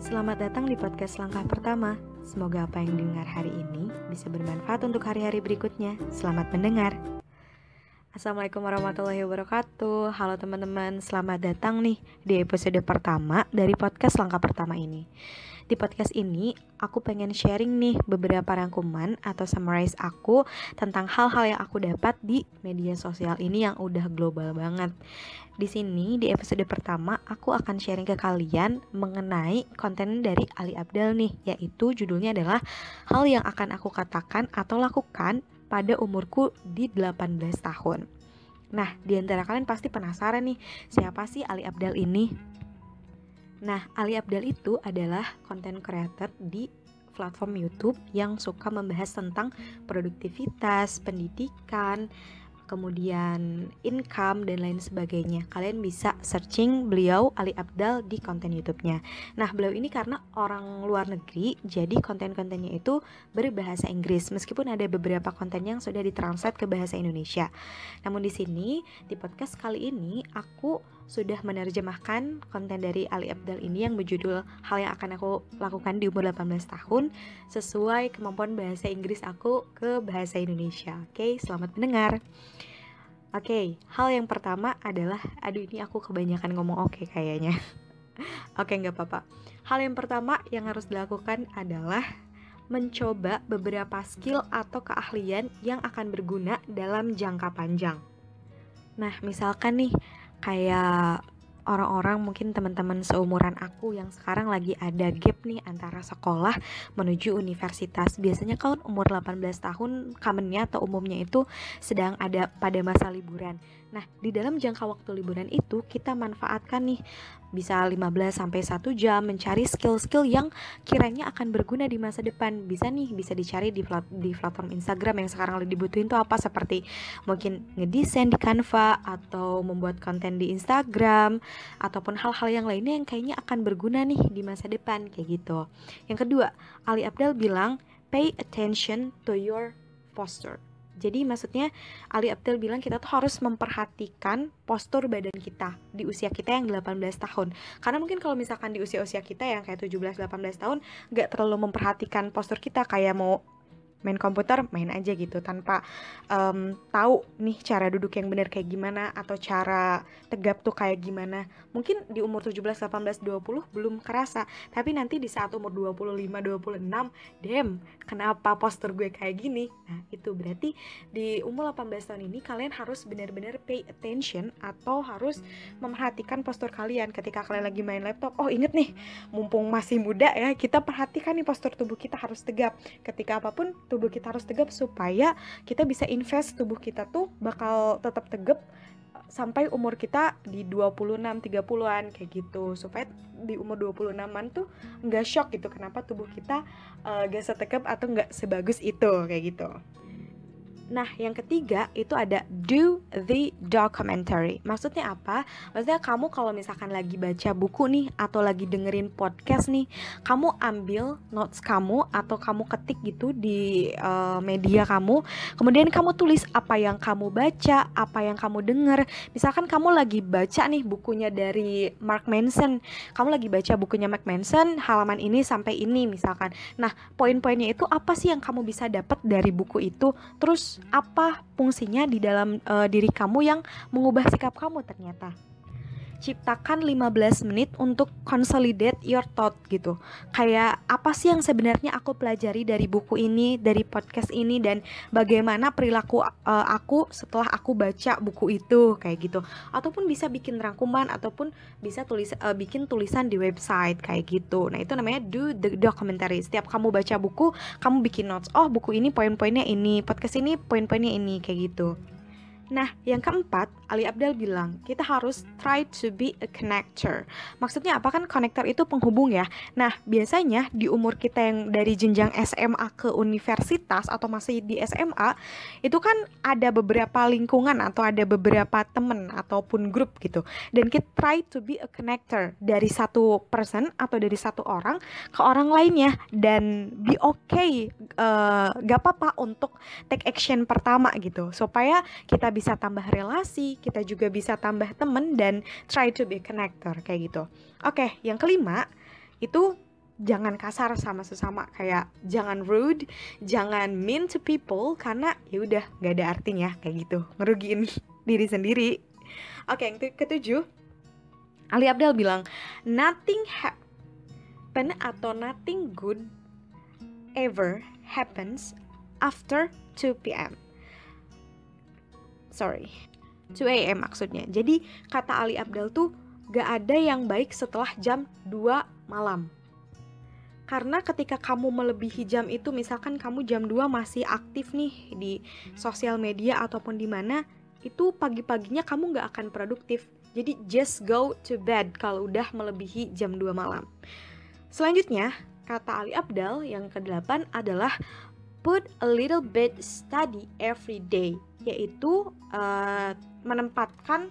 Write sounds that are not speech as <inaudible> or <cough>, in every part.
Selamat datang di podcast langkah pertama. Semoga apa yang dengar hari ini bisa bermanfaat untuk hari-hari berikutnya. Selamat mendengar. Assalamualaikum warahmatullahi wabarakatuh. Halo teman-teman, selamat datang nih di episode pertama dari podcast langkah pertama ini. Di podcast ini, aku pengen sharing nih beberapa rangkuman atau summarize aku tentang hal-hal yang aku dapat di media sosial ini yang udah global banget. Di sini, di episode pertama, aku akan sharing ke kalian mengenai konten dari Ali Abdal nih, yaitu judulnya adalah hal yang akan aku katakan atau lakukan pada umurku di 18 tahun. Nah, di antara kalian pasti penasaran nih, siapa sih Ali Abdal ini? Nah, Ali Abdal itu adalah content creator di platform YouTube yang suka membahas tentang produktivitas, pendidikan, kemudian income dan lain sebagainya. Kalian bisa searching beliau Ali Abdal di konten YouTube-nya. Nah, beliau ini karena orang luar negeri, jadi konten-kontennya itu berbahasa Inggris meskipun ada beberapa konten yang sudah ditranslate ke bahasa Indonesia. Namun di sini di podcast kali ini aku sudah menerjemahkan konten dari Ali Abdal ini yang berjudul hal yang akan aku lakukan di umur 18 tahun sesuai kemampuan bahasa Inggris aku ke bahasa Indonesia. Oke, selamat mendengar. Oke, hal yang pertama adalah, aduh ini aku kebanyakan ngomong oke okay kayaknya. <laughs> oke, nggak apa-apa. Hal yang pertama yang harus dilakukan adalah mencoba beberapa skill atau keahlian yang akan berguna dalam jangka panjang. Nah, misalkan nih, kayak orang-orang mungkin teman-teman seumuran aku yang sekarang lagi ada gap nih antara sekolah menuju universitas. Biasanya kalau umur 18 tahun kamennya atau umumnya itu sedang ada pada masa liburan. Nah, di dalam jangka waktu liburan itu kita manfaatkan nih bisa 15 sampai 1 jam mencari skill-skill yang kiranya akan berguna di masa depan. Bisa nih, bisa dicari di plat di platform Instagram yang sekarang lagi dibutuhin tuh apa seperti mungkin ngedesain di Canva atau membuat konten di Instagram ataupun hal-hal yang lainnya yang kayaknya akan berguna nih di masa depan kayak gitu. Yang kedua, Ali Abdal bilang pay attention to your posture jadi maksudnya Ali Abdul bilang kita tuh harus memperhatikan postur badan kita di usia kita yang 18 tahun. Karena mungkin kalau misalkan di usia-usia kita yang kayak 17 18 tahun nggak terlalu memperhatikan postur kita kayak mau main komputer main aja gitu tanpa um, tahu nih cara duduk yang benar kayak gimana atau cara tegap tuh kayak gimana. Mungkin di umur 17 18 20 belum kerasa tapi nanti di saat umur 25 26 dem kenapa postur gue kayak gini? Nah itu berarti di umur 18 tahun ini kalian harus benar-benar pay attention atau harus memperhatikan postur kalian. Ketika kalian lagi main laptop oh inget nih mumpung masih muda ya kita perhatikan nih postur tubuh kita harus tegap. Ketika apa pun tubuh kita harus tegap supaya kita bisa invest tubuh kita tuh bakal tetap tegap sampai umur kita di 26 30-an kayak gitu supaya di umur 26-an tuh nggak shock gitu kenapa tubuh kita uh, gak setegap atau nggak sebagus itu kayak gitu. Nah, yang ketiga itu ada do the documentary. Maksudnya apa? Maksudnya kamu kalau misalkan lagi baca buku nih atau lagi dengerin podcast nih, kamu ambil notes kamu atau kamu ketik gitu di uh, media kamu. Kemudian kamu tulis apa yang kamu baca, apa yang kamu denger. Misalkan kamu lagi baca nih bukunya dari Mark Manson. Kamu lagi baca bukunya Mark Manson, halaman ini sampai ini misalkan. Nah, poin-poinnya itu apa sih yang kamu bisa dapat dari buku itu? Terus apa fungsinya di dalam uh, diri kamu yang mengubah sikap kamu ternyata ciptakan 15 menit untuk consolidate your thought gitu. Kayak apa sih yang sebenarnya aku pelajari dari buku ini, dari podcast ini dan bagaimana perilaku uh, aku setelah aku baca buku itu kayak gitu. Ataupun bisa bikin rangkuman ataupun bisa tulis uh, bikin tulisan di website kayak gitu. Nah, itu namanya do the documentary. Setiap kamu baca buku, kamu bikin notes. Oh, buku ini poin-poinnya ini, podcast ini poin-poinnya ini kayak gitu. Nah, yang keempat, Ali Abdal bilang, kita harus try to be a connector. Maksudnya apa kan connector itu penghubung ya. Nah, biasanya di umur kita yang dari jenjang SMA ke universitas atau masih di SMA, itu kan ada beberapa lingkungan atau ada beberapa temen ataupun grup gitu. Dan kita try to be a connector dari satu person atau dari satu orang ke orang lainnya dan be okay, uh, gak apa-apa untuk take action pertama gitu supaya kita bisa bisa tambah relasi, kita juga bisa tambah temen dan try to be connector kayak gitu. Oke, yang kelima itu jangan kasar sama sesama kayak jangan rude, jangan mean to people karena ya udah gak ada artinya kayak gitu ngerugiin <laughs> diri sendiri. Oke, yang ketujuh Ali Abdal bilang nothing happen atau nothing good ever happens after 2 p.m. Sorry, 2 a.m. maksudnya. Jadi kata Ali Abdal tuh gak ada yang baik setelah jam 2 malam. Karena ketika kamu melebihi jam itu, misalkan kamu jam 2 masih aktif nih di sosial media ataupun di mana, itu pagi-paginya kamu gak akan produktif. Jadi just go to bed kalau udah melebihi jam 2 malam. Selanjutnya, kata Ali Abdal yang ke-8 adalah put a little bit study every day, yaitu uh, menempatkan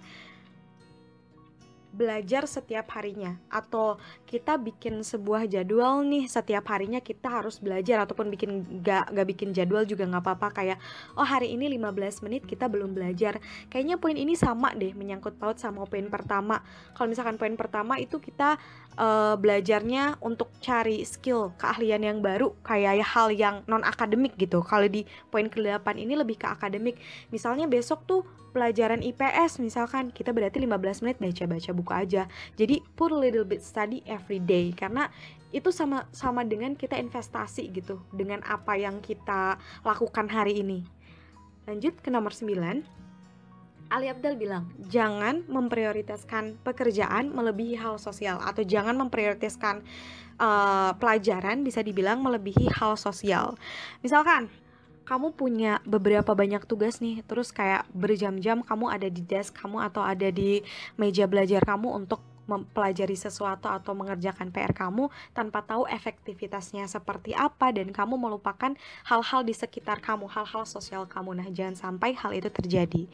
belajar setiap harinya. Atau kita bikin sebuah jadwal nih setiap harinya kita harus belajar ataupun bikin gak, gak bikin jadwal juga nggak apa-apa. Kayak oh hari ini 15 menit kita belum belajar. Kayaknya poin ini sama deh menyangkut paut sama poin pertama. Kalau misalkan poin pertama itu kita uh, belajarnya untuk cari skill keahlian yang baru kayak hal yang non akademik gitu. Kalau di poin ke-8 ini lebih ke akademik. Misalnya besok tuh pelajaran IPS misalkan kita berarti 15 menit baca-baca buku aja. Jadi put a little bit study every day karena itu sama sama dengan kita investasi gitu dengan apa yang kita lakukan hari ini. Lanjut ke nomor 9. Ali Abdal bilang, jangan memprioritaskan pekerjaan melebihi hal sosial atau jangan memprioritaskan uh, pelajaran bisa dibilang melebihi hal sosial. Misalkan kamu punya beberapa banyak tugas nih, terus kayak berjam-jam kamu ada di desk kamu atau ada di meja belajar kamu untuk mempelajari sesuatu atau mengerjakan PR kamu tanpa tahu efektivitasnya seperti apa dan kamu melupakan hal-hal di sekitar kamu, hal-hal sosial kamu. Nah, jangan sampai hal itu terjadi.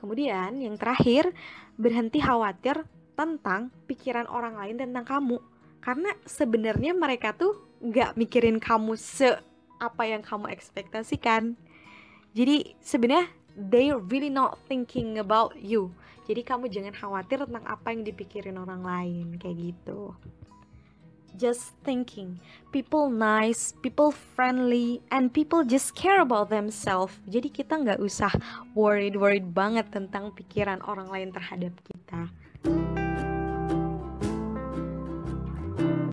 Kemudian yang terakhir, berhenti khawatir tentang pikiran orang lain tentang kamu. Karena sebenarnya mereka tuh gak mikirin kamu se apa yang kamu ekspektasikan. Jadi sebenarnya they really not thinking about you. Jadi kamu jangan khawatir tentang apa yang dipikirin orang lain kayak gitu. Just thinking, people nice, people friendly, and people just care about themselves. Jadi kita nggak usah worried worried banget tentang pikiran orang lain terhadap kita.